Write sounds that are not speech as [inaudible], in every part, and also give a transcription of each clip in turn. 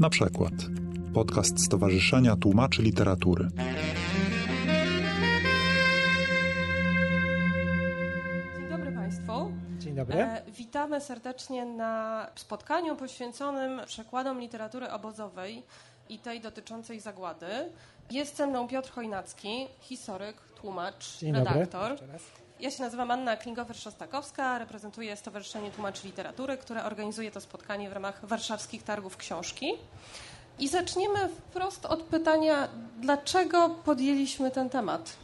Na przykład podcast Stowarzyszenia Tłumaczy Literatury. Dzień dobry Państwu. Dzień dobry. E, witamy serdecznie na spotkaniu poświęconym przekładom literatury obozowej i tej dotyczącej zagłady. Jest ze mną Piotr Chojnacki, historyk, tłumacz, Dzień redaktor. dobry. Ja się nazywam Anna Klingower-Szostakowska, reprezentuję Stowarzyszenie Tłumaczy Literatury, które organizuje to spotkanie w ramach warszawskich targów książki. I zaczniemy wprost od pytania, dlaczego podjęliśmy ten temat?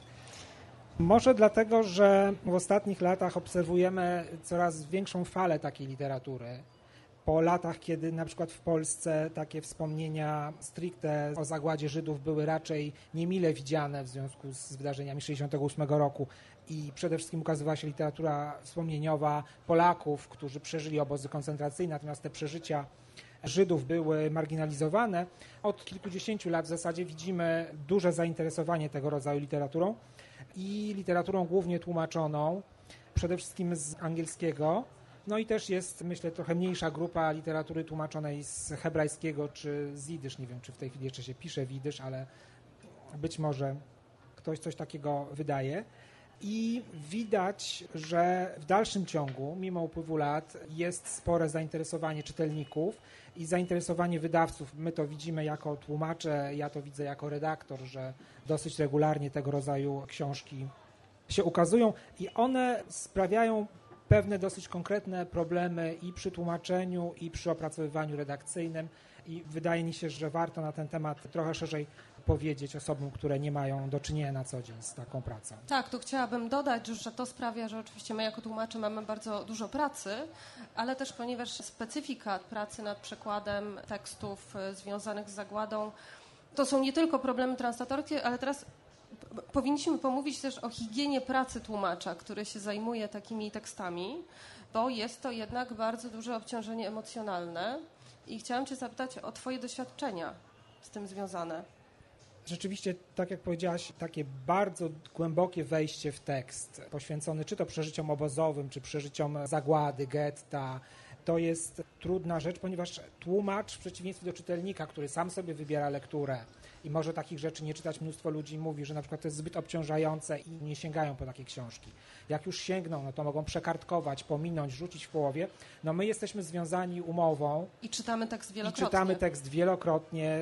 Może dlatego, że w ostatnich latach obserwujemy coraz większą falę takiej literatury. Po latach, kiedy na przykład w Polsce takie wspomnienia stricte o zagładzie Żydów były raczej niemile widziane w związku z wydarzeniami 1968 roku i przede wszystkim ukazywała się literatura wspomnieniowa Polaków, którzy przeżyli obozy koncentracyjne, natomiast te przeżycia Żydów były marginalizowane. Od kilkudziesięciu lat w zasadzie widzimy duże zainteresowanie tego rodzaju literaturą i literaturą głównie tłumaczoną, przede wszystkim z angielskiego. No i też jest, myślę, trochę mniejsza grupa literatury tłumaczonej z hebrajskiego czy z jidysz. Nie wiem, czy w tej chwili jeszcze się pisze w ale być może ktoś coś takiego wydaje. I widać, że w dalszym ciągu, mimo upływu lat, jest spore zainteresowanie czytelników i zainteresowanie wydawców. My to widzimy jako tłumacze, ja to widzę jako redaktor, że dosyć regularnie tego rodzaju książki się ukazują i one sprawiają pewne dosyć konkretne problemy i przy tłumaczeniu, i przy opracowywaniu redakcyjnym. I wydaje mi się, że warto na ten temat trochę szerzej powiedzieć osobom, które nie mają do czynienia na co dzień z taką pracą. Tak, tu chciałabym dodać, że to sprawia, że oczywiście my jako tłumacze mamy bardzo dużo pracy, ale też ponieważ specyfika pracy nad przekładem tekstów y, związanych z zagładą to są nie tylko problemy translatorskie, ale teraz powinniśmy pomówić też o higienie pracy tłumacza, który się zajmuje takimi tekstami, bo jest to jednak bardzo duże obciążenie emocjonalne i chciałam Cię zapytać o Twoje doświadczenia z tym związane. Rzeczywiście, tak jak powiedziałaś, takie bardzo głębokie wejście w tekst, poświęcony czy to przeżyciom obozowym, czy przeżyciom zagłady, getta, to jest trudna rzecz, ponieważ tłumacz, w przeciwieństwie do czytelnika, który sam sobie wybiera lekturę i może takich rzeczy nie czytać, mnóstwo ludzi mówi, że na przykład to jest zbyt obciążające i nie sięgają po takie książki. Jak już sięgną, no to mogą przekartkować, pominąć, rzucić w połowie. No my jesteśmy związani umową, I czytamy tekst i wielokrotnie. czytamy tekst wielokrotnie,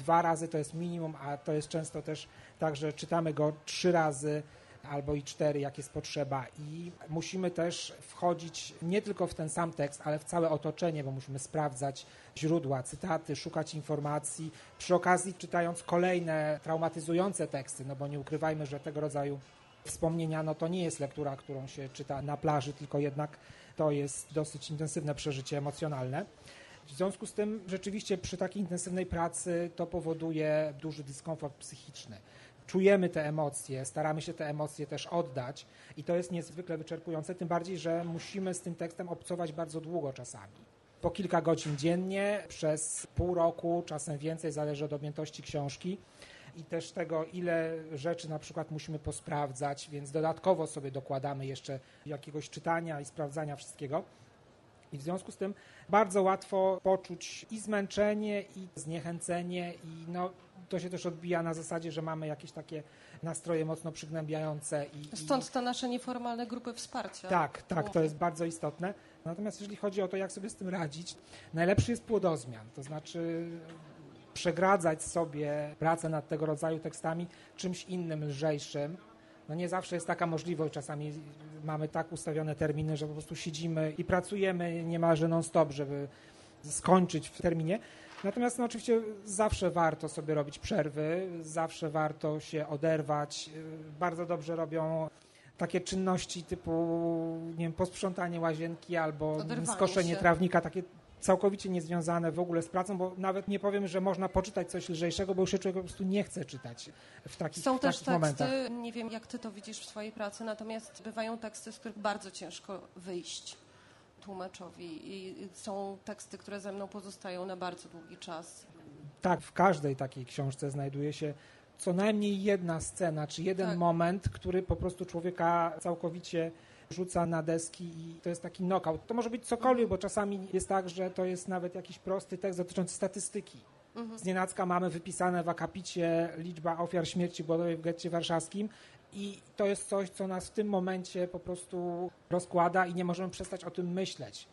dwa razy to jest minimum, a to jest często też tak, że czytamy go trzy razy albo i cztery, jak jest potrzeba. I musimy też wchodzić nie tylko w ten sam tekst, ale w całe otoczenie, bo musimy sprawdzać źródła, cytaty, szukać informacji. Przy okazji czytając kolejne traumatyzujące teksty, no bo nie ukrywajmy, że tego rodzaju wspomnienia, no to nie jest lektura, którą się czyta na plaży, tylko jednak to jest dosyć intensywne przeżycie emocjonalne. W związku z tym rzeczywiście przy takiej intensywnej pracy to powoduje duży dyskomfort psychiczny. Czujemy te emocje, staramy się te emocje też oddać i to jest niezwykle wyczerpujące, tym bardziej, że musimy z tym tekstem obcować bardzo długo czasami. Po kilka godzin dziennie, przez pół roku, czasem więcej, zależy od objętości książki i też tego, ile rzeczy na przykład musimy posprawdzać, więc dodatkowo sobie dokładamy jeszcze jakiegoś czytania i sprawdzania wszystkiego. I w związku z tym bardzo łatwo poczuć i zmęczenie, i zniechęcenie, i no, to się też odbija na zasadzie, że mamy jakieś takie nastroje mocno przygnębiające. I. Stąd te nasze nieformalne grupy wsparcia. Tak, tak, to jest bardzo istotne. Natomiast jeżeli chodzi o to, jak sobie z tym radzić, najlepszy jest płodozmian, to znaczy przegradzać sobie pracę nad tego rodzaju tekstami czymś innym, lżejszym. No nie zawsze jest taka możliwość, czasami mamy tak ustawione terminy, że po prostu siedzimy i pracujemy niemalże non-stop, żeby skończyć w terminie. Natomiast no, oczywiście zawsze warto sobie robić przerwy, zawsze warto się oderwać. Bardzo dobrze robią takie czynności typu nie wiem, posprzątanie łazienki albo Oderwanie skoszenie się. trawnika, takie całkowicie niezwiązane w ogóle z pracą, bo nawet nie powiem, że można poczytać coś lżejszego, bo już się człowiek po prostu nie chce czytać w takich, Są w też takich teksty, momentach. nie wiem jak ty to widzisz w swojej pracy, natomiast bywają teksty, z których bardzo ciężko wyjść tłumaczowi i są teksty, które ze mną pozostają na bardzo długi czas. Tak, w każdej takiej książce znajduje się co najmniej jedna scena, czy jeden Tak. moment, który po prostu człowieka całkowicie rzuca na deski i to jest taki knockout. To może być cokolwiek, bo czasami jest tak, że to jest nawet jakiś prosty tekst dotyczący statystyki. Z nienacka mamy wypisane w akapicie liczba ofiar śmierci głodowej w getcie warszawskim i to jest coś, co nas w tym momencie po prostu rozkłada i nie możemy przestać o tym myśleć.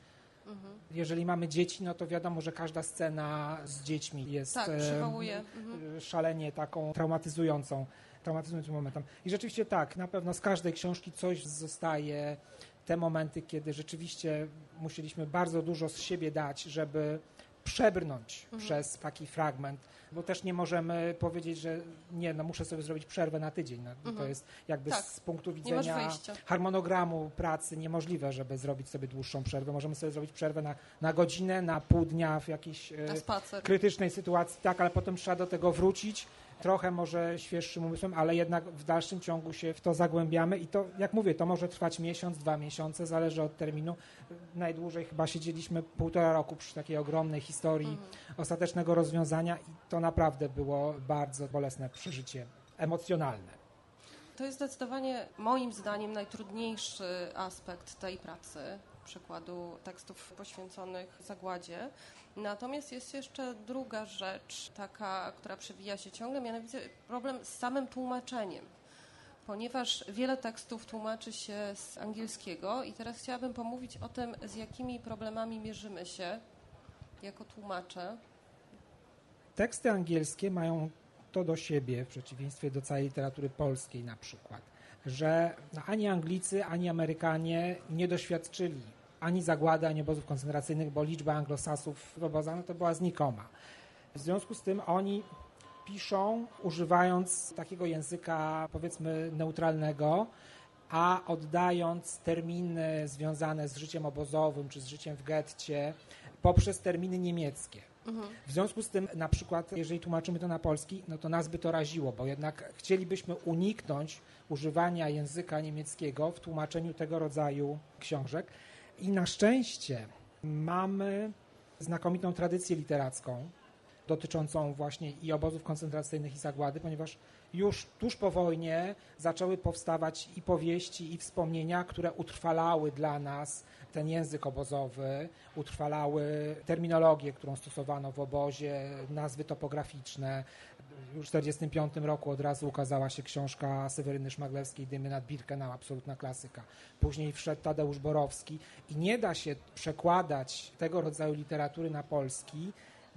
Jeżeli mamy dzieci, no to wiadomo, że każda scena z dziećmi jest Tak. Mhm. szalenie taką traumatyzującą, traumatyzującym momentem. I rzeczywiście tak, na pewno z każdej książki coś zostaje. Te momenty, kiedy rzeczywiście musieliśmy bardzo dużo z siebie dać, żeby przebrnąć Mhm. przez taki fragment, bo też nie możemy powiedzieć, że nie, no muszę sobie zrobić przerwę na tydzień. No, To jest jakby Tak. z punktu widzenia harmonogramu pracy niemożliwe, żeby zrobić sobie dłuższą przerwę. Możemy sobie zrobić przerwę na, na godzinę, na pół dnia w jakiejś e, krytycznej sytuacji, tak, ale potem trzeba do tego wrócić. Trochę może świeższym umysłem, ale jednak w dalszym ciągu się w to zagłębiamy i to, jak mówię, to może trwać miesiąc, dwa miesiące, zależy od terminu. Najdłużej chyba siedzieliśmy półtora roku przy takiej ogromnej historii ostatecznego rozwiązania i to naprawdę było bardzo bolesne przeżycie emocjonalne. To jest zdecydowanie moim zdaniem najtrudniejszy aspekt tej pracy, przykładu tekstów poświęconych zagładzie. Natomiast jest jeszcze druga rzecz, taka, która przewija się ciągle, mianowicie problem z samym tłumaczeniem. Ponieważ wiele tekstów tłumaczy się z angielskiego i teraz chciałabym pomówić o tym, z jakimi problemami mierzymy się jako tłumacze. Teksty angielskie mają to do siebie, w przeciwieństwie do całej literatury polskiej na przykład, że ani Anglicy, ani Amerykanie nie doświadczyli ani zagłady, ani obozów koncentracyjnych, bo liczba anglosasów w obozach no to była znikoma. W związku z tym oni piszą używając takiego języka powiedzmy neutralnego, a oddając terminy związane z życiem obozowym czy z życiem w getcie poprzez terminy niemieckie. W związku z tym, na przykład, jeżeli tłumaczymy to na polski, no to nas by to raziło, bo jednak chcielibyśmy uniknąć używania języka niemieckiego w tłumaczeniu tego rodzaju książek. I na szczęście mamy znakomitą tradycję literacką dotyczącą właśnie i obozów koncentracyjnych i zagłady, ponieważ już tuż po wojnie zaczęły powstawać i powieści, i wspomnienia, które utrwalały dla nas ten język obozowy, utrwalały terminologię, którą stosowano w obozie, nazwy topograficzne. Już w 1945 roku od razu ukazała się książka Seweryny Szmaglewskiej Dymy nad Birkenau, absolutna klasyka. Później wszedł Tadeusz Borowski i nie da się przekładać tego rodzaju literatury na polski,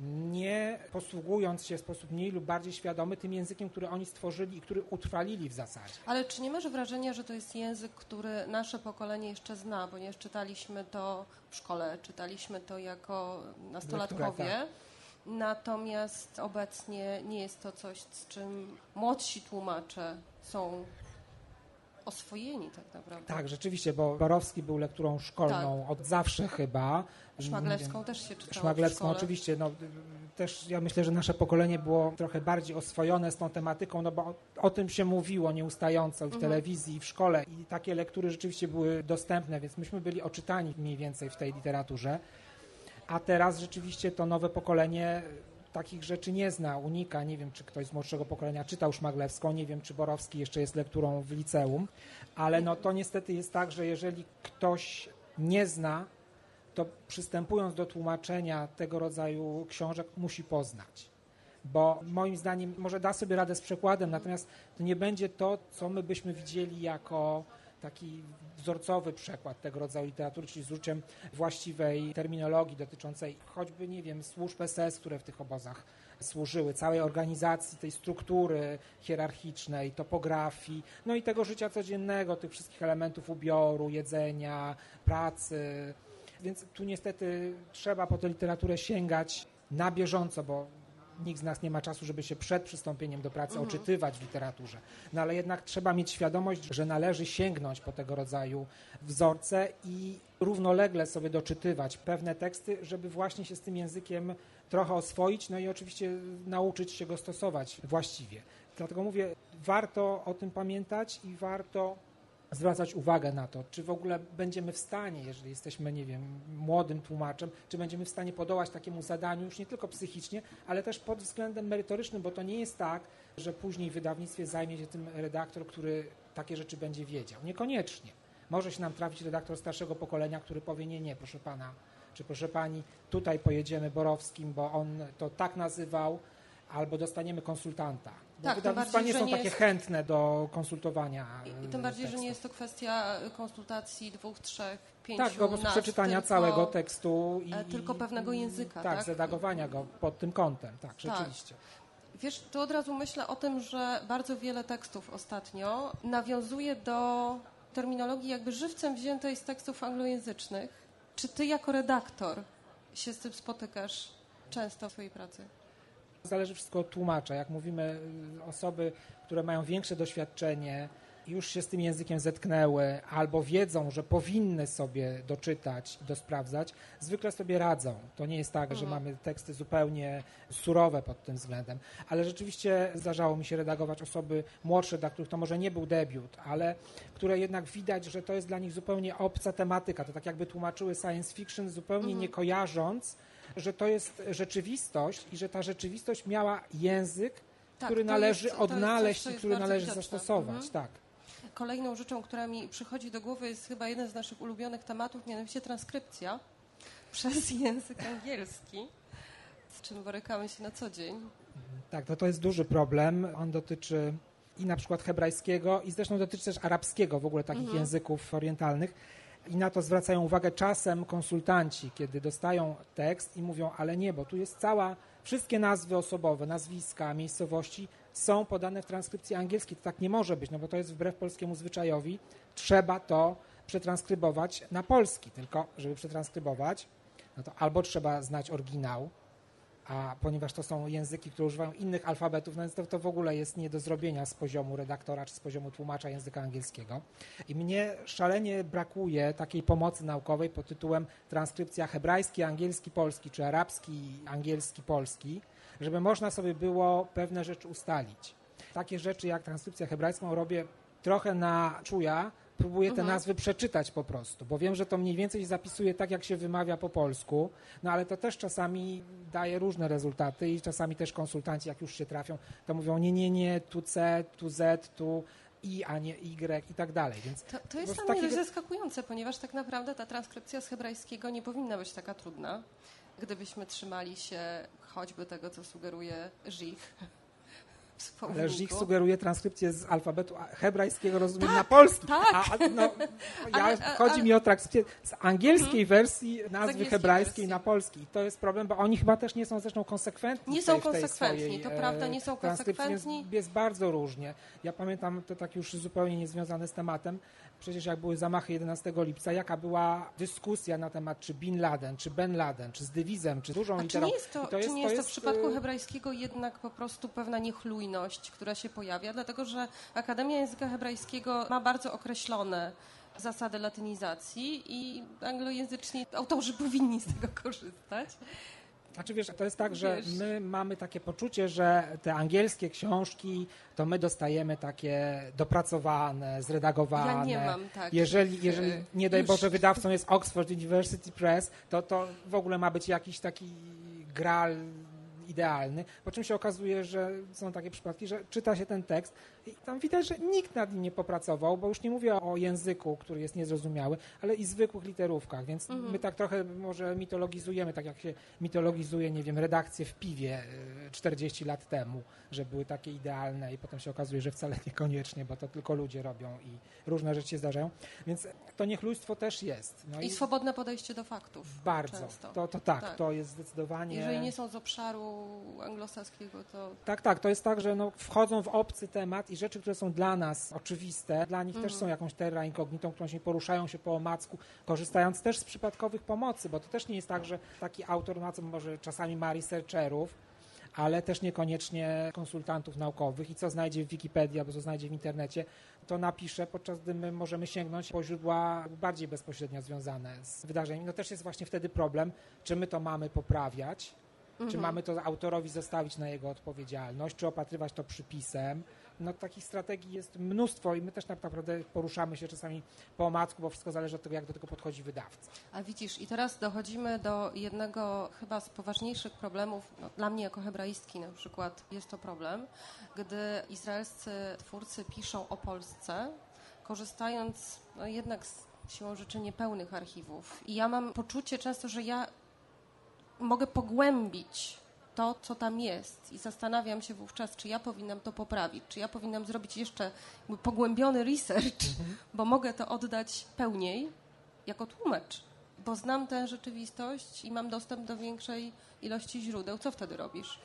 nie posługując się w sposób mniej lub bardziej świadomy tym językiem, który oni stworzyli i który utrwalili w zasadzie. Ale czy nie masz wrażenia, że to jest język, który nasze pokolenie jeszcze zna, ponieważ czytaliśmy to w szkole, czytaliśmy to jako nastolatkowie, natomiast obecnie nie jest to coś, z czym młodsi tłumacze są oswojeni tak naprawdę. Tak, rzeczywiście, bo Borowski był lekturą szkolną od zawsze chyba. Szmaglewską też się czytało Szmaglewską oczywiście, no, też ja myślę, że nasze pokolenie było trochę bardziej oswojone z tą tematyką, no bo o, o tym się mówiło nieustająco i w telewizji, i w szkole i takie lektury rzeczywiście były dostępne, więc myśmy byli oczytani mniej więcej w tej literaturze, a teraz rzeczywiście to nowe pokolenie takich rzeczy nie zna, unika, nie wiem, czy ktoś z młodszego pokolenia czytał Szmaglewską, nie wiem, czy Borowski jeszcze jest lekturą w liceum, ale no to niestety jest tak, że jeżeli ktoś nie zna to przystępując do tłumaczenia tego rodzaju książek musi poznać. Bo moim zdaniem może da sobie radę z przekładem, natomiast to nie będzie to, co my byśmy widzieli jako taki wzorcowy przekład tego rodzaju literatury, czyli z użyciem właściwej terminologii dotyczącej choćby, nie wiem, służb SS, które w tych obozach służyły, całej organizacji, tej struktury hierarchicznej, topografii, no i tego życia codziennego, tych wszystkich elementów ubioru, jedzenia, pracy. Więc tu niestety trzeba po tę literaturę sięgać na bieżąco, bo nikt z nas nie ma czasu, żeby się przed przystąpieniem do pracy oczytywać w literaturze. No ale jednak trzeba mieć świadomość, że należy sięgnąć po tego rodzaju wzorce i równolegle sobie doczytywać pewne teksty, żeby właśnie się z tym językiem trochę oswoić, no i oczywiście nauczyć się go stosować właściwie. Dlatego mówię, warto o tym pamiętać i warto zwracać uwagę na to, czy w ogóle będziemy w stanie, jeżeli jesteśmy, nie wiem, młodym tłumaczem, czy będziemy w stanie podołać takiemu zadaniu już nie tylko psychicznie, ale też pod względem merytorycznym, bo to nie jest tak, że później w wydawnictwie zajmie się tym redaktor, który takie rzeczy będzie wiedział. Niekoniecznie. może się nam trafić redaktor starszego pokolenia, który powie nie, nie, proszę pana, czy proszę pani, tutaj pojedziemy Borowskim, bo on to tak nazywał, albo dostaniemy konsultanta. Tak, tym wydawnictwa nie że są nie takie jest- chętne do konsultowania. I, I e, tym bardziej, że tekstów. nie jest to kwestia konsultacji dwóch, trzech, pięciu Tak, po prostu przeczytania tylko, całego tekstu i e, tylko pewnego języka, Tak, tak? zredagowania go pod tym kątem, tak, rzeczywiście. Wiesz, tu od razu myślę o tym, że bardzo wiele tekstów ostatnio nawiązuje do terminologii jakby żywcem wziętej z tekstów anglojęzycznych. Czy ty jako redaktor się z tym spotykasz często w swojej pracy? Zależy wszystko od tłumacza. Jak mówimy, y, osoby, które mają większe doświadczenie, już się z tym językiem zetknęły, albo wiedzą, że powinny sobie doczytać i dosprawdzać, zwykle sobie radzą. To nie jest tak, że Mhm. mamy teksty zupełnie surowe pod tym względem, ale rzeczywiście zdarzało mi się redagować osoby młodsze, dla których to może nie był debiut, ale które jednak widać, że to jest dla nich zupełnie obca tematyka. To tak jakby tłumaczyły science fiction, zupełnie Mhm. nie kojarząc, że to jest rzeczywistość i że ta rzeczywistość miała język, Tak, który należy jest- odnaleźć coś, co i który należy widoczne. zastosować. Mhm. Tak. Kolejną rzeczą, która mi przychodzi do głowy jest chyba jeden z naszych ulubionych tematów, mianowicie transkrypcja [laughs] przez język angielski, z czym borykamy się na co dzień. Tak, to, to jest duży problem. On dotyczy i na przykład hebrajskiego, i zresztą dotyczy też arabskiego, w ogóle takich Mhm. języków orientalnych. I na to zwracają uwagę czasem konsultanci, kiedy dostają tekst i mówią, ale nie, bo tu jest cała, wszystkie nazwy osobowe, nazwiska, miejscowości są podane w transkrypcji angielskiej. To tak nie może być, no bo to jest wbrew polskiemu zwyczajowi. Trzeba to przetranskrybować na polski, tylko żeby przetranskrybować, no to albo trzeba znać oryginał, a ponieważ to są języki, które używają innych alfabetów, no więc to, to w ogóle jest nie do zrobienia z poziomu redaktora czy z poziomu tłumacza języka angielskiego. I mnie szalenie brakuje takiej pomocy naukowej pod tytułem transkrypcja hebrajski, angielski, polski, czy arabski, angielski, polski, żeby można sobie było pewne rzeczy ustalić. Takie rzeczy jak transkrypcja hebrajską robię trochę na czuja, próbuję te Mhm. nazwy przeczytać po prostu, bo wiem, że to mniej więcej zapisuje tak, jak się wymawia po polsku, no ale to też czasami daje różne rezultaty i czasami też konsultanci, jak już się trafią, to mówią nie, nie, nie, tu C, tu Z, tu I, a nie Y i tak dalej, więc To, to jest dla mnie takiego- zaskakujące, ponieważ tak naprawdę ta transkrypcja z hebrajskiego nie powinna być taka trudna, gdybyśmy trzymali się choćby tego, co sugeruje Żich ale Żich sugeruje transkrypcję z alfabetu hebrajskiego, rozumiem, Tak, na polski. tak. A, no, [laughs] ja, Ale- chodzi ale- mi o transkrypcję z angielskiej wersji nazwy hebrajskiej wersji. na polski. I to jest problem, bo oni chyba też nie są zresztą konsekwentni. Nie tej, są konsekwentni, swojej, to e, prawda, nie są konsekwentni. Jest bardzo różnie. Ja pamiętam, to tak już zupełnie niezwiązane z tematem, przecież jak były zamachy 11 lipca, jaka była dyskusja na temat, czy Bin Laden, czy Ben Laden, czy z dywizem, czy dużą A czy literą. nie jest to, I czy nie jest to w przypadku e, hebrajskiego jednak po prostu pewna niechlujność, która się pojawia? Dlatego, że Akademia Języka Hebrajskiego ma bardzo określone zasady latynizacji i anglojęzyczni autorzy powinni z tego korzystać. Znaczy wiesz, to jest tak, że my mamy takie poczucie, że te angielskie książki, to my dostajemy takie dopracowane, zredagowane. Ja nie mam tak. Jeżeli, jeżeli nie daj już- Boże wydawcą jest Oxford University Press, to to w ogóle ma być jakiś taki gral idealny, po czym się okazuje, że są takie przypadki, że czyta się ten tekst i tam widać, że nikt nad nim nie popracował, bo już nie mówię o języku, który jest niezrozumiały, ale i zwykłych literówkach, więc Mhm. my tak trochę może mitologizujemy, tak jak się mitologizuje, nie wiem, redakcje w piwie y, 40 lat temu, że były takie idealne i potem się okazuje, że wcale niekoniecznie, bo to tylko ludzie robią i różne rzeczy się zdarzają, więc to niechlujstwo też jest. No I swobodne podejście do faktów. bardzo. często. To, to tak, Tak. to jest zdecydowanie... Jeżeli nie są z obszaru anglosaskiego, to Tak, tak. To jest tak, że no, wchodzą w obcy temat i rzeczy, które są dla nas oczywiste, dla nich Mhm. też są jakąś terra incognitą, którą się poruszają się po omacku, korzystając też z przypadkowych pomocy, bo to też nie jest tak, że taki autor ma, co może czasami ma researcherów, ale też niekoniecznie konsultantów naukowych i co znajdzie w Wikipedii albo co znajdzie w internecie, to napisze, podczas gdy my możemy sięgnąć po źródła bardziej bezpośrednio związane z wydarzeniami. No też jest właśnie wtedy problem, czy my to mamy poprawiać, czy Mhm. mamy to autorowi zostawić na jego odpowiedzialność, czy opatrywać to przypisem. No takich strategii jest mnóstwo i my też tak naprawdę poruszamy się czasami po omacku, bo wszystko zależy od tego, jak do tego podchodzi wydawca. A widzisz, i teraz dochodzimy do jednego chyba z poważniejszych problemów, no, dla mnie jako hebraistki na przykład jest to problem, gdy izraelscy twórcy piszą o Polsce, korzystając no, jednak z siłą rzeczy niepełnych archiwów. I ja mam poczucie często, że ja mogę pogłębić to, co tam jest i zastanawiam się wówczas, czy ja powinnam to poprawić, czy ja powinnam zrobić jeszcze pogłębiony research, mhm. bo mogę to oddać pełniej jako tłumacz, bo znam tę rzeczywistość i mam dostęp do większej ilości źródeł. Co wtedy robisz?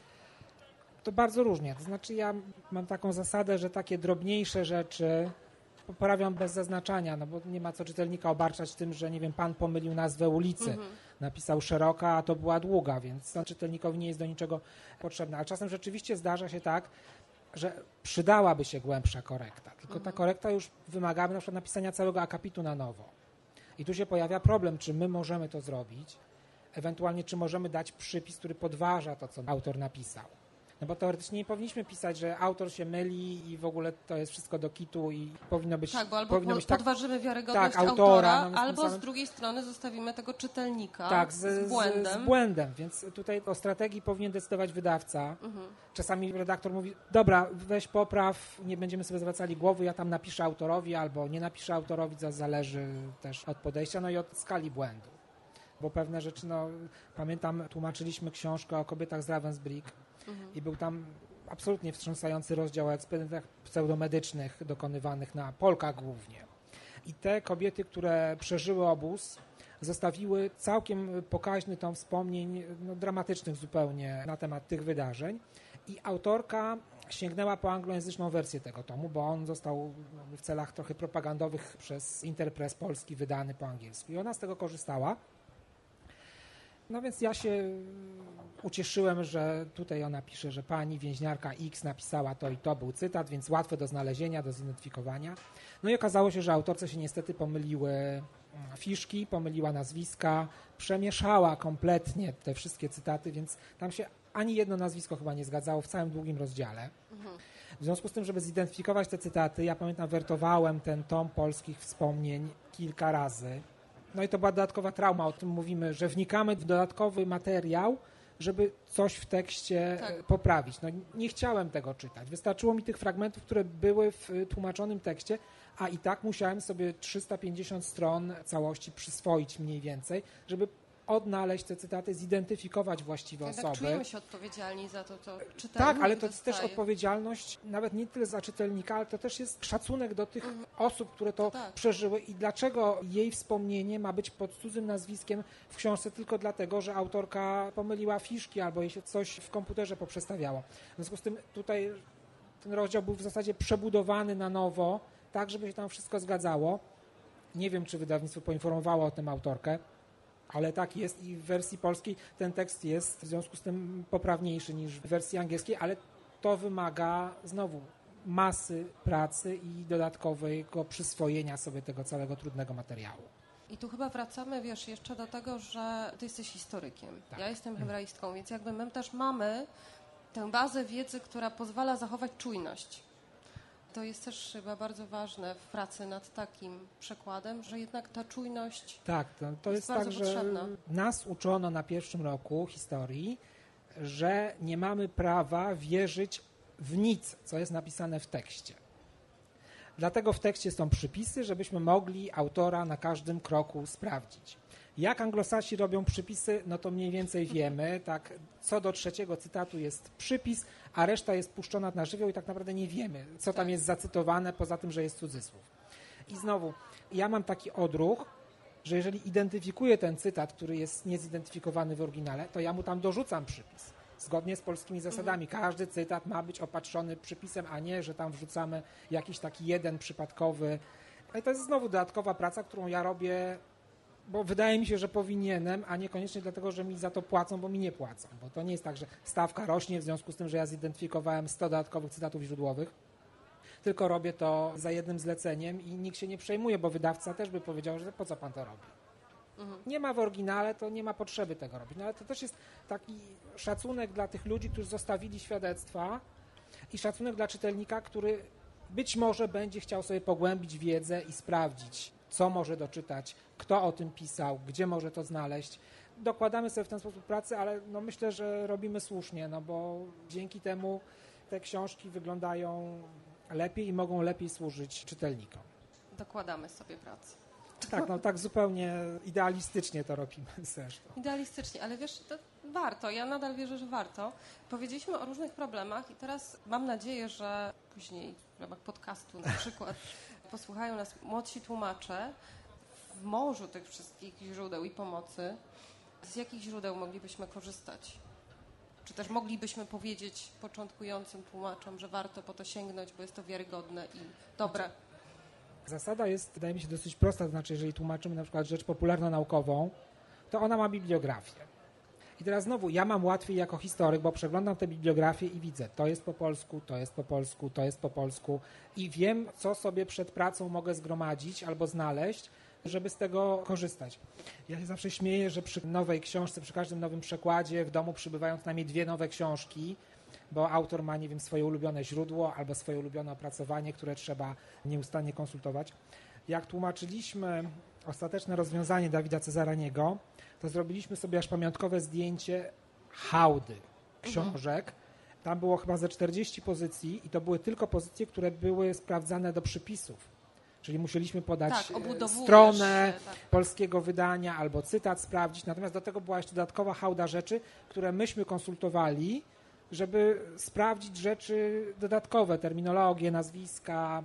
To bardzo różnie. To znaczy ja mam taką zasadę, że takie drobniejsze rzeczy poprawiam bez zaznaczania, no bo nie ma co czytelnika obarczać tym, że nie wiem, pan pomylił nazwę ulicy. Mhm. Napisał szeroka, a to była długa, więc to czytelnikowi nie jest do niczego potrzebne. Ale czasem rzeczywiście zdarza się tak, że przydałaby się głębsza korekta, tylko ta mhm. korekta już wymagałaby na przykład napisania całego akapitu na nowo. I tu się pojawia problem, czy my możemy to zrobić, ewentualnie czy możemy dać przypis, który podważa to, co autor napisał. No bo teoretycznie nie powinniśmy pisać, że autor się myli i w ogóle to jest wszystko do kitu i powinno być Tak, bo albo powinno po, być tak, podważymy wiarygodność tak, autora, no, albo samym... z drugiej strony zostawimy tego czytelnika tak, z, z, błędem. Z, błędem, więc tutaj o strategii powinien decydować wydawca. Mhm. Czasami redaktor mówi, dobra, weź popraw, nie będziemy sobie zwracali głowy, ja tam napiszę autorowi albo nie napiszę autorowi, to zależy też od podejścia, no i od skali błędu. Bo pewne rzeczy, no pamiętam, tłumaczyliśmy książkę o kobietach z Ravensbrück, i był tam absolutnie wstrząsający rozdział o eksperymentach pseudomedycznych dokonywanych na Polkach głównie. I te kobiety, które przeżyły obóz, zostawiły całkiem pokaźny tom wspomnień, no, dramatycznych zupełnie na temat tych wydarzeń. I autorka sięgnęła po anglojęzyczną wersję tego tomu, bo on został w celach trochę propagandowych przez Interpress Polski wydany po angielsku. I ona z tego korzystała. No więc ja się ucieszyłem, że tutaj ona pisze, że pani więźniarka X napisała to i to, był cytat, więc łatwe do znalezienia, do zidentyfikowania. No i okazało się, że autorce się niestety pomyliły mm, fiszki, pomyliła nazwiska, przemieszała kompletnie te wszystkie cytaty, więc tam się ani jedno nazwisko chyba nie zgadzało w całym długim rozdziale. W związku z tym, żeby zidentyfikować te cytaty, ja pamiętam, wertowałem ten tom polskich wspomnień kilka razy no i to była dodatkowa trauma, o tym mówimy, że wnikamy w dodatkowy materiał, żeby coś w tekście tak. poprawić. No, nie chciałem tego czytać. Wystarczyło mi tych fragmentów, które były w tłumaczonym tekście, a i tak musiałem sobie 350 stron całości przyswoić mniej więcej, żeby odnaleźć te cytaty, zidentyfikować właściwe tak, osoby. Tak, czujemy się odpowiedzialni za to, co czytelnik Tak, ale to jest też odpowiedzialność nawet nie tyle za czytelnika, ale to też jest szacunek do tych mhm. osób, które to tak. przeżyły i dlaczego jej wspomnienie ma być pod cudzym nazwiskiem w książce tylko dlatego, że autorka pomyliła fiszki albo jej się coś w komputerze poprzestawiało. W związku z tym tutaj ten rozdział był w zasadzie przebudowany na nowo, tak żeby się tam wszystko zgadzało. Nie wiem, czy wydawnictwo poinformowało o tym autorkę ale tak jest i w wersji polskiej ten tekst jest w związku z tym poprawniejszy niż w wersji angielskiej, ale to wymaga znowu masy pracy i dodatkowego przyswojenia sobie tego całego trudnego materiału. I tu chyba wracamy, wiesz, jeszcze do tego, że ty jesteś historykiem. Tak. Ja jestem hebraistką, więc jakby my też mamy tę bazę wiedzy, która pozwala zachować czujność to jest też chyba bardzo ważne w pracy nad takim przekładem, że jednak ta czujność. Tak, to, to jest, jest tak, potrzebna. że nas uczono na pierwszym roku historii, że nie mamy prawa wierzyć w nic, co jest napisane w tekście. Dlatego w tekście są przypisy, żebyśmy mogli autora na każdym kroku sprawdzić. Jak anglosasi robią przypisy, no to mniej więcej wiemy. Tak, co do trzeciego cytatu jest przypis, a reszta jest puszczona na żywioł i tak naprawdę nie wiemy, co tam jest zacytowane, poza tym, że jest cudzysłów. I znowu, ja mam taki odruch, że jeżeli identyfikuję ten cytat, który jest niezidentyfikowany w oryginale, to ja mu tam dorzucam przypis. Zgodnie z polskimi zasadami. Każdy cytat ma być opatrzony przypisem, a nie, że tam wrzucamy jakiś taki jeden przypadkowy. I to jest znowu dodatkowa praca, którą ja robię bo wydaje mi się, że powinienem, a niekoniecznie dlatego, że mi za to płacą, bo mi nie płacą. Bo to nie jest tak, że stawka rośnie w związku z tym, że ja zidentyfikowałem 100 dodatkowych cytatów źródłowych, tylko robię to za jednym zleceniem i nikt się nie przejmuje, bo wydawca też by powiedział, że po co pan to robi. Mhm. Nie ma w oryginale, to nie ma potrzeby tego robić. No ale to też jest taki szacunek dla tych ludzi, którzy zostawili świadectwa i szacunek dla czytelnika, który być może będzie chciał sobie pogłębić wiedzę i sprawdzić, co może doczytać, kto o tym pisał, gdzie może to znaleźć. Dokładamy sobie w ten sposób pracy, ale no myślę, że robimy słusznie, no bo dzięki temu te książki wyglądają lepiej i mogą lepiej służyć czytelnikom. dokładamy sobie pracy. Tak, no tak zupełnie idealistycznie to robimy [laughs] zresztą. Idealistycznie, ale wiesz, to warto, ja nadal wierzę, że warto. Powiedzieliśmy o różnych problemach i teraz mam nadzieję, że później w ramach podcastu na przykład [laughs] posłuchają nas młodsi tłumacze w morzu tych wszystkich źródeł i pomocy. Z jakich źródeł moglibyśmy korzystać? Czy też moglibyśmy powiedzieć początkującym tłumaczom, że warto po to sięgnąć, bo jest to wiarygodne i dobre? Zasada jest, wydaje mi się, dosyć prosta, to znaczy, jeżeli tłumaczymy na przykład rzecz popularno-naukową, to ona ma bibliografię. I teraz znowu, ja mam łatwiej jako historyk, bo przeglądam tę bibliografię i widzę, to jest po polsku, to jest po polsku, to jest po polsku i wiem, co sobie przed pracą mogę zgromadzić albo znaleźć, żeby z tego korzystać. Ja się zawsze śmieję, że przy nowej książce, przy każdym nowym przekładzie w domu przybywają co najmniej dwie nowe książki, bo autor ma, nie wiem, swoje ulubione źródło albo swoje ulubione opracowanie, które trzeba nieustannie konsultować. Jak tłumaczyliśmy ostateczne rozwiązanie Dawida Cezaraniego, to zrobiliśmy sobie aż pamiątkowe zdjęcie hałdy książek. Tam było chyba ze 40 pozycji i to były tylko pozycje, które były sprawdzane do przypisów. Czyli musieliśmy podać Tak, e, stronę się, tak. polskiego wydania albo cytat sprawdzić. Natomiast do tego była jeszcze dodatkowa hałda rzeczy, które myśmy konsultowali, żeby sprawdzić rzeczy dodatkowe, terminologię, nazwiska.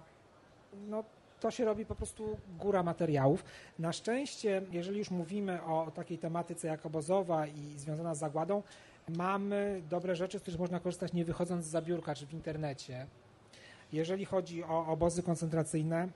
No, to się robi po prostu góra materiałów. Na szczęście, jeżeli już mówimy o takiej tematyce jak obozowa i związana z zagładą, mamy dobre rzeczy, z których można korzystać nie wychodząc z zabiórka czy w internecie. Jeżeli chodzi o obozy koncentracyjne,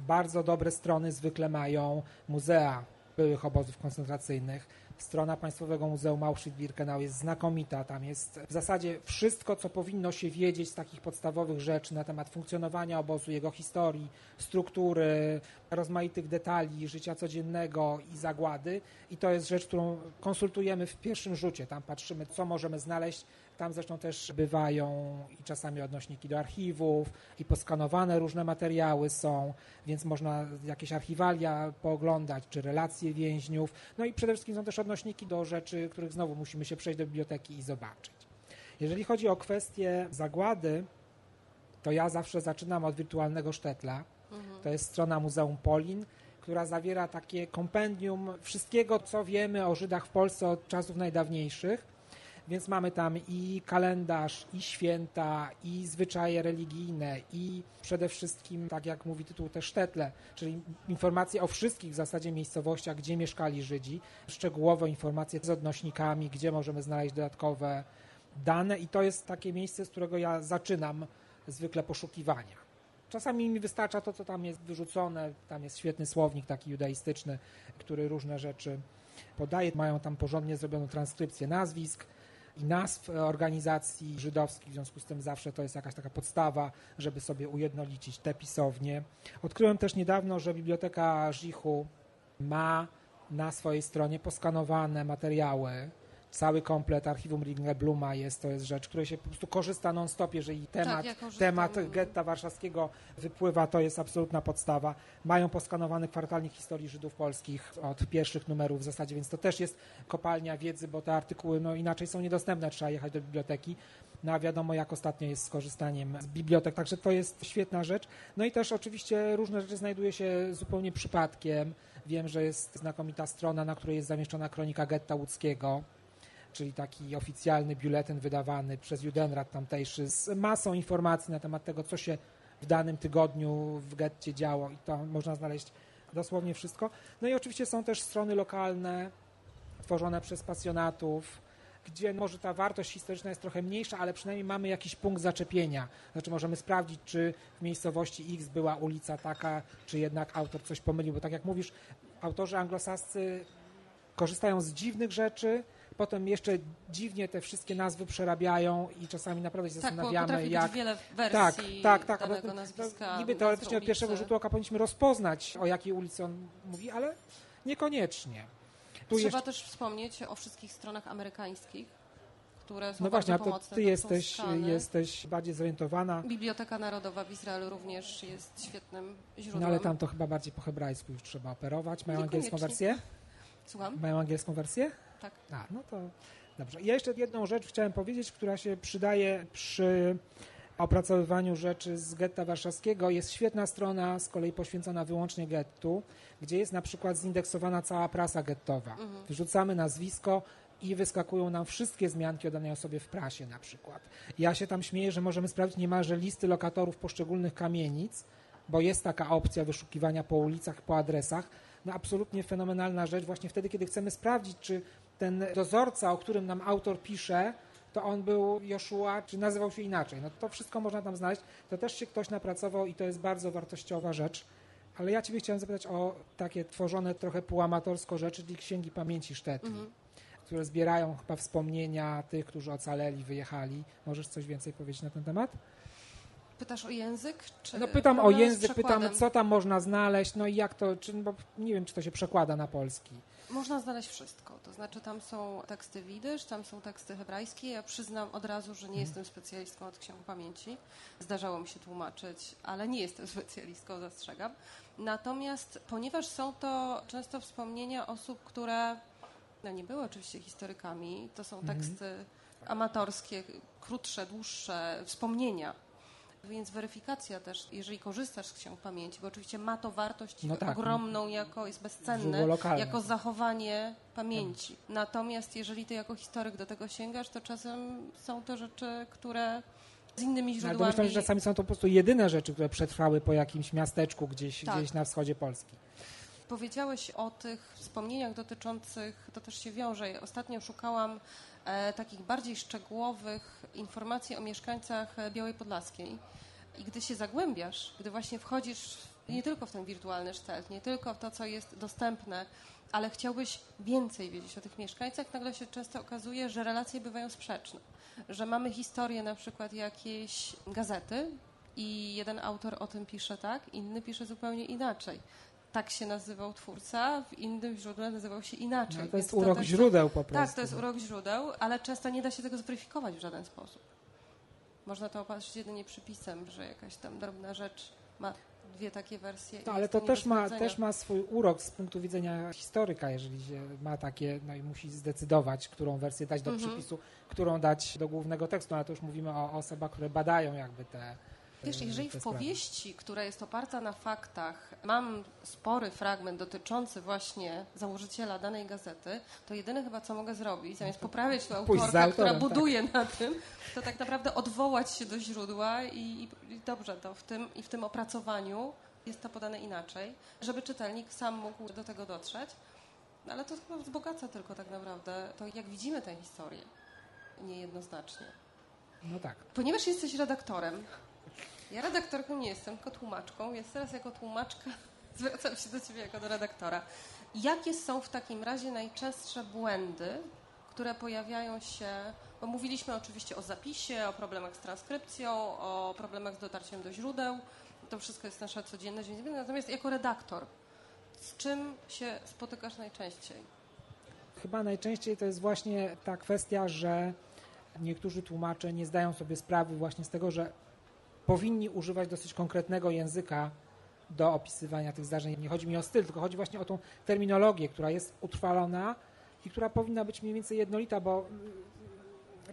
bardzo dobre strony zwykle mają muzea byłych obozów koncentracyjnych. Strona Państwowego Muzeum Auschwitz-Birkenau jest znakomita. Tam jest w zasadzie wszystko, co powinno się wiedzieć z takich podstawowych rzeczy na temat funkcjonowania obozu, jego historii, struktury, rozmaitych detali życia codziennego i zagłady. I to jest rzecz, którą konsultujemy w pierwszym rzucie. Tam patrzymy, co możemy znaleźć. Tam zresztą też bywają i czasami odnośniki do archiwów, i poskanowane różne materiały są, więc można jakieś archiwalia pooglądać, czy relacje więźniów. No i przede wszystkim są też odnośniki do rzeczy, których znowu musimy się przejść do biblioteki i zobaczyć. Jeżeli chodzi o kwestię zagłady, to ja zawsze zaczynam od wirtualnego sztetla. To jest strona Muzeum Polin, która zawiera takie kompendium wszystkiego, co wiemy o Żydach w Polsce od czasów najdawniejszych. Więc mamy tam i kalendarz, i święta, i zwyczaje religijne, i przede wszystkim, tak jak mówi tytuł, te sztetle, czyli informacje o wszystkich w zasadzie miejscowościach, gdzie mieszkali Żydzi, szczegółowe informacje z odnośnikami, gdzie możemy znaleźć dodatkowe dane i to jest takie miejsce, z którego ja zaczynam zwykle poszukiwania. Czasami mi wystarcza to, co tam jest wyrzucone, tam jest świetny słownik taki judaistyczny, który różne rzeczy podaje. Mają tam porządnie zrobioną transkrypcję nazwisk i nazw organizacji żydowskich, w związku z tym zawsze to jest jakaś taka podstawa, żeby sobie ujednolicić te pisownie. Odkryłem też niedawno, że Biblioteka Żichu ma na swojej stronie poskanowane materiały. Cały komplet archiwum Ringelbluma jest, to jest rzecz, której się po prostu korzysta non-stop, jeżeli temat, ja korzystam. temat getta warszawskiego wypływa, to jest absolutna podstawa. Mają poskanowany kwartalnik historii Żydów polskich od pierwszych numerów w zasadzie, więc to też jest kopalnia wiedzy, bo te artykuły no, inaczej są niedostępne, trzeba jechać do biblioteki. No a wiadomo, jak ostatnio jest z korzystaniem z bibliotek, także to jest świetna rzecz. No i też oczywiście różne rzeczy znajduje się zupełnie przypadkiem. Wiem, że jest znakomita strona, na której jest zamieszczona kronika getta łódzkiego, czyli taki oficjalny biuletyn wydawany przez Judenrat tamtejszy z masą informacji na temat tego, co się w danym tygodniu w getcie działo i to można znaleźć dosłownie wszystko. No i oczywiście są też strony lokalne tworzone przez pasjonatów, gdzie może ta wartość historyczna jest trochę mniejsza, ale przynajmniej mamy jakiś punkt zaczepienia. Znaczy możemy sprawdzić, czy w miejscowości X była ulica taka, czy jednak autor coś pomylił, bo tak jak mówisz, autorzy anglosascy korzystają z dziwnych rzeczy, potem jeszcze dziwnie te wszystkie nazwy przerabiają i czasami naprawdę się Tak, zastanawiamy, jak... wiele Tak, wersji tak, tak. danego No, nazwiska. Niby teoretycznie od pierwszego rzutu oka powinniśmy rozpoznać, o jakiej ulicy on mówi, ale niekoniecznie. Tu Trzeba jeszcze, też wspomnieć o wszystkich stronach amerykańskich, które są no właśnie, a to pomocne. ty jesteś, jesteś bardziej zorientowana, Biblioteka Narodowa w Izraelu również jest świetnym źródłem. no ale tam to chyba bardziej po hebrajsku już trzeba operować. Mają angielską wersję? Słucham? Mają angielską wersję? Tak. A, no to dobrze. Ja jeszcze jedną rzecz chciałem powiedzieć, która się przydaje przy opracowywaniu rzeczy z getta warszawskiego. Jest świetna strona z kolei poświęcona wyłącznie gettu, gdzie jest na przykład zindeksowana cała prasa gettowa. Wrzucamy nazwisko i wyskakują nam wszystkie zmianki o danej osobie w prasie na przykład. Ja się tam śmieję, że możemy sprawdzić niemalże listy lokatorów poszczególnych kamienic, bo jest taka opcja wyszukiwania po ulicach, po adresach. No absolutnie fenomenalna rzecz właśnie wtedy, kiedy chcemy sprawdzić, czy ten dozorca, o którym nam autor pisze, to on był Joshua, czy nazywał się inaczej. No to wszystko można tam znaleźć. To też się ktoś napracował i to jest bardzo wartościowa rzecz. Ale ja Ciebie chciałem zapytać o takie tworzone trochę półamatorsko rzeczy, czyli księgi pamięci Sztetli, Mhm. które zbierają chyba wspomnienia tych, którzy ocaleli, wyjechali. Możesz coś więcej powiedzieć na ten temat? Pytasz o język? No pytam o język, pytam co tam można znaleźć, no i jak to, czy, bo nie wiem, czy to się przekłada na polski. Można znaleźć wszystko. To znaczy tam są teksty widysz, tam są teksty hebrajskie. Ja przyznam od razu, że nie jestem specjalistką od ksiąg pamięci. Zdarzało mi się tłumaczyć, ale nie jestem [laughs] specjalistką, zastrzegam. Natomiast ponieważ są to często wspomnienia osób, które no nie były oczywiście historykami, to są teksty amatorskie, krótsze, dłuższe, wspomnienia. Więc weryfikacja też, jeżeli korzystasz z ksiąg pamięci, bo oczywiście ma to wartość No tak. ogromną, jako jest bezcenne, jako zachowanie pamięci. Natomiast jeżeli ty jako historyk do tego sięgasz, to czasem są to rzeczy, które z innymi Ale źródłami... domyślam się, że czasami są to po prostu jedyne rzeczy, które przetrwały po jakimś miasteczku gdzieś, Tak. gdzieś na wschodzie Polski. Powiedziałeś o tych wspomnieniach dotyczących, to też się wiąże. Ostatnio szukałam takich bardziej szczegółowych informacji o mieszkańcach e, Białej Podlaskiej. I gdy się zagłębiasz, gdy właśnie wchodzisz nie tylko w ten wirtualny sztelt, nie tylko w to, co jest dostępne, ale chciałbyś więcej wiedzieć o tych mieszkańcach, nagle się często okazuje, że relacje bywają sprzeczne. Że mamy historię na przykład jakiejś gazety i jeden autor o tym pisze tak, inny pisze zupełnie inaczej. Tak się nazywał twórca, w innym źródle nazywał się inaczej. No, to jest urok też- źródeł po prostu. Tak, to jest urok źródeł, ale często nie da się tego zweryfikować w żaden sposób. Można to opatrzyć jedynie przypisem, że jakaś tam drobna rzecz ma dwie takie wersje. No, ale to też ma, też ma swój urok z punktu widzenia historyka, jeżeli się ma takie, no i musi zdecydować, którą wersję dać do Mhm. przypisu, którą dać do głównego tekstu, ale to już mówimy o osobach, które badają jakby te Wiesz, jeżeli w powieści, która jest oparta na faktach, mam spory fragment dotyczący właśnie założyciela danej gazety, to jedyne chyba, co mogę zrobić, zamiast [laughs] poprawiać tę autorkę, która tak. buduje na tym, to tak naprawdę odwołać się do źródła i, i dobrze, to w tym, i w tym opracowaniu jest to podane inaczej, żeby czytelnik sam mógł do tego dotrzeć. No, Ale to chyba wzbogaca tylko tak naprawdę to, jak widzimy tę historię niejednoznacznie. No tak. Ponieważ jesteś redaktorem, ja redaktorką nie jestem, tylko tłumaczką, więc teraz jako tłumaczka [laughs] zwracam się do Ciebie jako do redaktora. Jakie są w takim razie najczęstsze błędy, które pojawiają się, bo mówiliśmy oczywiście o zapisie, o problemach z transkrypcją, o problemach z dotarciem do źródeł, to wszystko jest nasza codzienność, natomiast jako redaktor, z czym się spotykasz najczęściej? Chyba najczęściej to jest właśnie ta kwestia, że niektórzy tłumacze nie zdają sobie sprawy właśnie z tego, że powinni używać dosyć konkretnego języka do opisywania tych zdarzeń. Nie chodzi mi o styl, tylko chodzi właśnie o tą terminologię, która jest utrwalona i która powinna być mniej więcej jednolita, bo mm,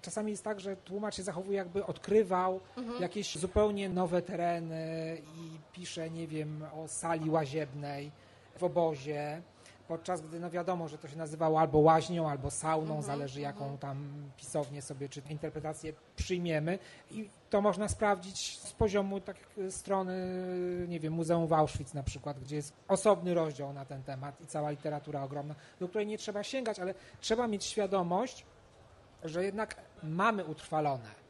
czasami jest tak, że tłumacz się zachowuje jakby odkrywał jakieś zupełnie nowe tereny i pisze, nie wiem, o sali łaziebnej w obozie, podczas gdy no wiadomo, że to się nazywało albo łaźnią, albo sauną, zależy jaką tam pisownię sobie czy interpretację przyjmiemy i to można sprawdzić z poziomu tak strony, nie wiem, Muzeum w Auschwitz na przykład, gdzie jest osobny rozdział na ten temat i cała literatura ogromna, do której nie trzeba sięgać, ale trzeba mieć świadomość, że jednak mamy utrwalone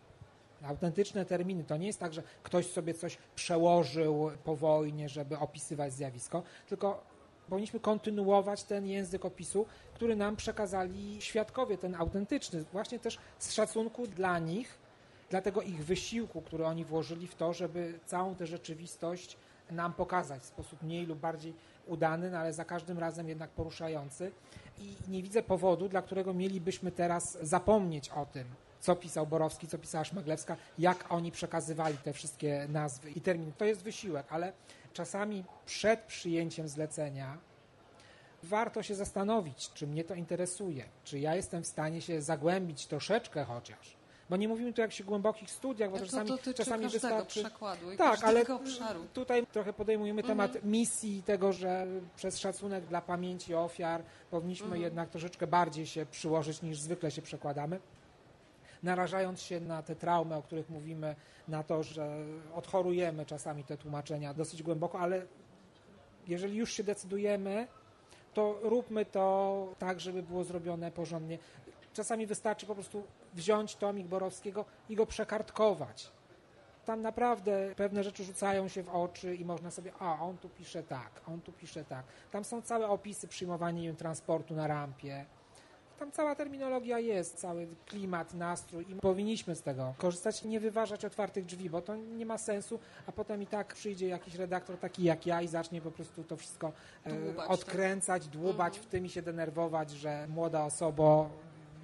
autentyczne terminy. To nie jest tak, że ktoś sobie coś przełożył po wojnie, żeby opisywać zjawisko, tylko powinniśmy kontynuować ten język opisu, który nam przekazali świadkowie, ten autentyczny, właśnie też z szacunku dla nich, dla tego ich wysiłku, który oni włożyli w to, żeby całą tę rzeczywistość nam pokazać w sposób mniej lub bardziej udany, no ale za każdym razem jednak poruszający. I nie widzę powodu, dla którego mielibyśmy teraz zapomnieć o tym, co pisał Borowski, co pisała Szmeglewska, jak oni przekazywali te wszystkie nazwy i terminy. To jest wysiłek, ale czasami przed przyjęciem zlecenia warto się zastanowić, czy mnie to interesuje, czy ja jestem w stanie się zagłębić troszeczkę chociaż Bo nie mówimy tu o jakichś głębokich studiach, bo to czasami, dotyczy czasami wystarczy... przekładu i Tak, ale obszaru. tutaj trochę podejmujemy Mhm. temat misji tego, że przez szacunek dla pamięci ofiar powinniśmy Mhm. jednak troszeczkę bardziej się przyłożyć niż zwykle się przekładamy. Narażając się na te traumy, o których mówimy, na to, że odchorujemy czasami te tłumaczenia dosyć głęboko, ale jeżeli już się decydujemy, to róbmy to tak, żeby było zrobione porządnie. Czasami wystarczy po prostu wziąć tomik Borowskiego i go przekartkować. Tam naprawdę pewne rzeczy rzucają się w oczy i można sobie, a on tu pisze tak, on tu pisze tak. Tam są całe opisy przyjmowania transportu na rampie. Tam cała terminologia jest, cały klimat, nastrój i powinniśmy z tego korzystać, nie wyważać otwartych drzwi, bo to nie ma sensu, a potem i tak przyjdzie jakiś redaktor taki jak ja i zacznie po prostu to wszystko e, Dłubać, tak. odkręcać, dłubać Mhm. w tym i się denerwować, że młoda osoba,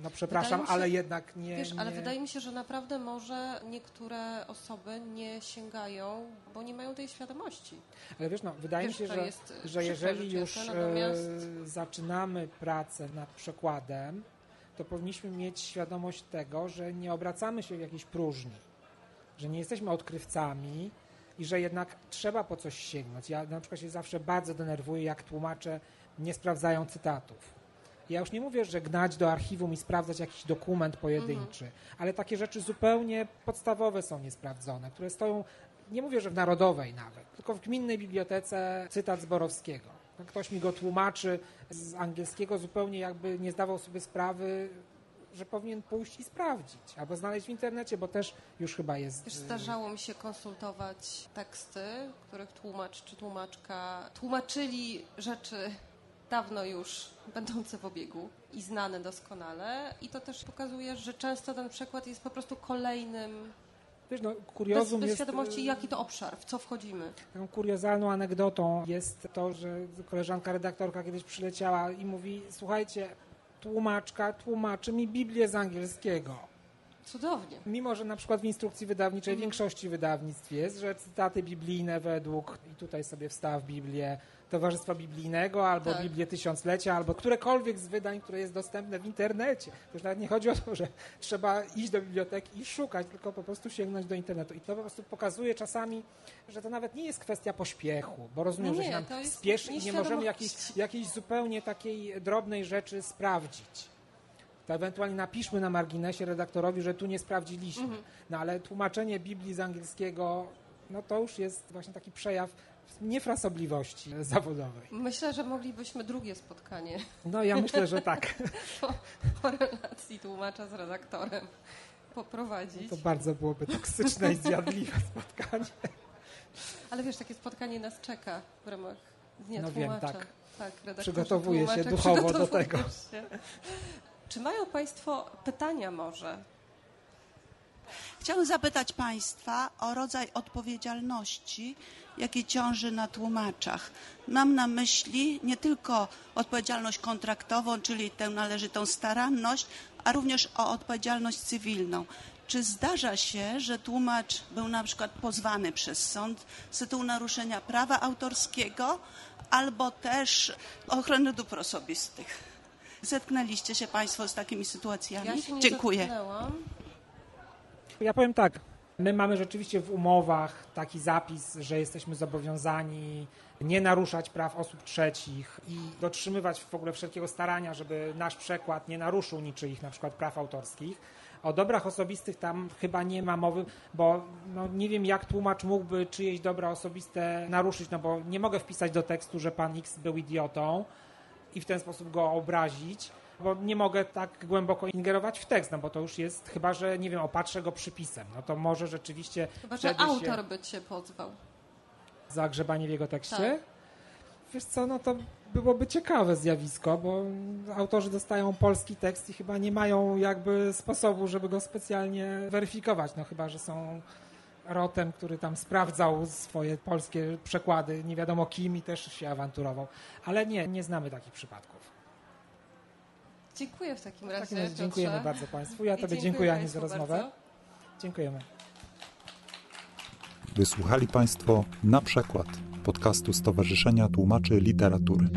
no przepraszam, się- ale jednak nie... Wiesz, ale nie... wydaje mi się, że naprawdę może niektóre osoby nie sięgają, bo nie mają tej świadomości. Ale wiesz, no, wydaje Wiesz, mi się, że, że jeżeli już natomiast- e, zaczynamy pracę nad przekładem, to powinniśmy mieć świadomość tego, że nie obracamy się w jakiejś próżni, że nie jesteśmy odkrywcami i że jednak trzeba po coś sięgnąć. Ja na przykład się zawsze bardzo denerwuję, jak tłumacze nie sprawdzają cytatów. Ja już nie mówię, że gnać do archiwum i sprawdzać jakiś dokument pojedynczy, ale takie rzeczy zupełnie podstawowe są niesprawdzone, które stoją, nie mówię, że w narodowej nawet, tylko w gminnej bibliotece cytat z Borowskiego. No, Ktoś mi go tłumaczy z angielskiego zupełnie jakby nie zdawał sobie sprawy, że powinien pójść i sprawdzić, albo znaleźć w internecie, bo też już chyba jest... Wiesz, y, zdarzało mi się konsultować teksty, których tłumacz czy tłumaczka tłumaczyli rzeczy dawno już będące w obiegu i znane doskonale. I to też pokazuje, że często ten przekład jest po prostu kolejnym, Wiesz, no, bez, kuriozum bez jest, świadomości, y, jaki to obszar, w co wchodzimy. Taką kuriozalną anegdotą jest to, że koleżanka redaktorka kiedyś przyleciała i mówi: Słuchajcie, tłumaczka tłumaczy mi Biblię z angielskiego. Cudownie. Mimo, że na przykład w instrukcji wydawniczej w Mhm. większości wydawnictw jest, że cytaty biblijne według, i tutaj sobie wstaw Biblię Towarzystwa Biblijnego, albo Tak. Biblię Tysiąclecia, albo którekolwiek z wydań, które jest dostępne w internecie. To już nawet nie chodzi o to, że trzeba iść do biblioteki i szukać, tylko po prostu sięgnąć do internetu. I to po prostu pokazuje czasami, że to nawet nie jest kwestia pośpiechu, bo rozumiem, Nie, że się nam spieszy i nie możemy jakiejś, jakiejś zupełnie takiej drobnej rzeczy sprawdzić. To ewentualnie napiszmy na marginesie redaktorowi, że tu nie sprawdziliśmy. Mhm. No ale tłumaczenie Biblii z angielskiego, no to już jest właśnie taki przejaw niefrasobliwości zawodowej. Myślę, że moglibyśmy drugie spotkanie No ja myślę, że tak. [laughs] po, po relacji tłumacza z redaktorem poprowadzić. To bardzo byłoby toksyczne i zjadliwe [laughs] spotkanie. Ale wiesz, takie spotkanie nas czeka w ramach Dnia No wiem, Tłumacza. tak. tak redaktorzy Przygotowuję się duchowo do tego. Się. Czy mają Państwo pytania może? Chciałam zapytać Państwa o rodzaj odpowiedzialności, jaki ciąży na tłumaczach. Mam na myśli nie tylko odpowiedzialność kontraktową, czyli tę należytą staranność, a również o odpowiedzialność cywilną. Czy zdarza się, że tłumacz był na przykład pozwany przez sąd z tytułu naruszenia prawa autorskiego albo też ochrony dóbr osobistych? Zetknęliście się Państwo z takimi sytuacjami? Ja się nie Dziękuję. zetknęłam. Ja powiem tak. My mamy rzeczywiście w umowach taki zapis, że jesteśmy zobowiązani nie naruszać praw osób trzecich i dotrzymywać w ogóle wszelkiego starania, żeby nasz przekład nie naruszył niczyich na przykład praw autorskich. O dobrach osobistych tam chyba nie ma mowy, bo no, nie wiem jak tłumacz mógłby czyjeś dobra osobiste naruszyć, no bo nie mogę wpisać do tekstu, że pan X był idiotą i w ten sposób go obrazić, bo nie mogę tak głęboko ingerować w tekst, no bo to już jest, chyba że, nie wiem, opatrzę go przypisem, no to może rzeczywiście Chyba, że autor się by Cię pozwał. zagrzebanie w jego tekście. Tak. Wiesz co, no to byłoby ciekawe zjawisko, bo autorzy dostają polski tekst i chyba nie mają jakby sposobu, żeby go specjalnie weryfikować, no chyba, że są rotem, który tam sprawdzał swoje polskie przekłady, nie wiadomo kim i też się awanturował. Ale nie, nie znamy takich przypadków. Dziękuję w takim W razie. takim razie Piotrze. dziękujemy bardzo Państwu. Ja I Tobie dziękuję Ani za rozmowę. bardzo. Dziękujemy. Wysłuchali Państwo na przykład podcastu Stowarzyszenia Tłumaczy Literatury.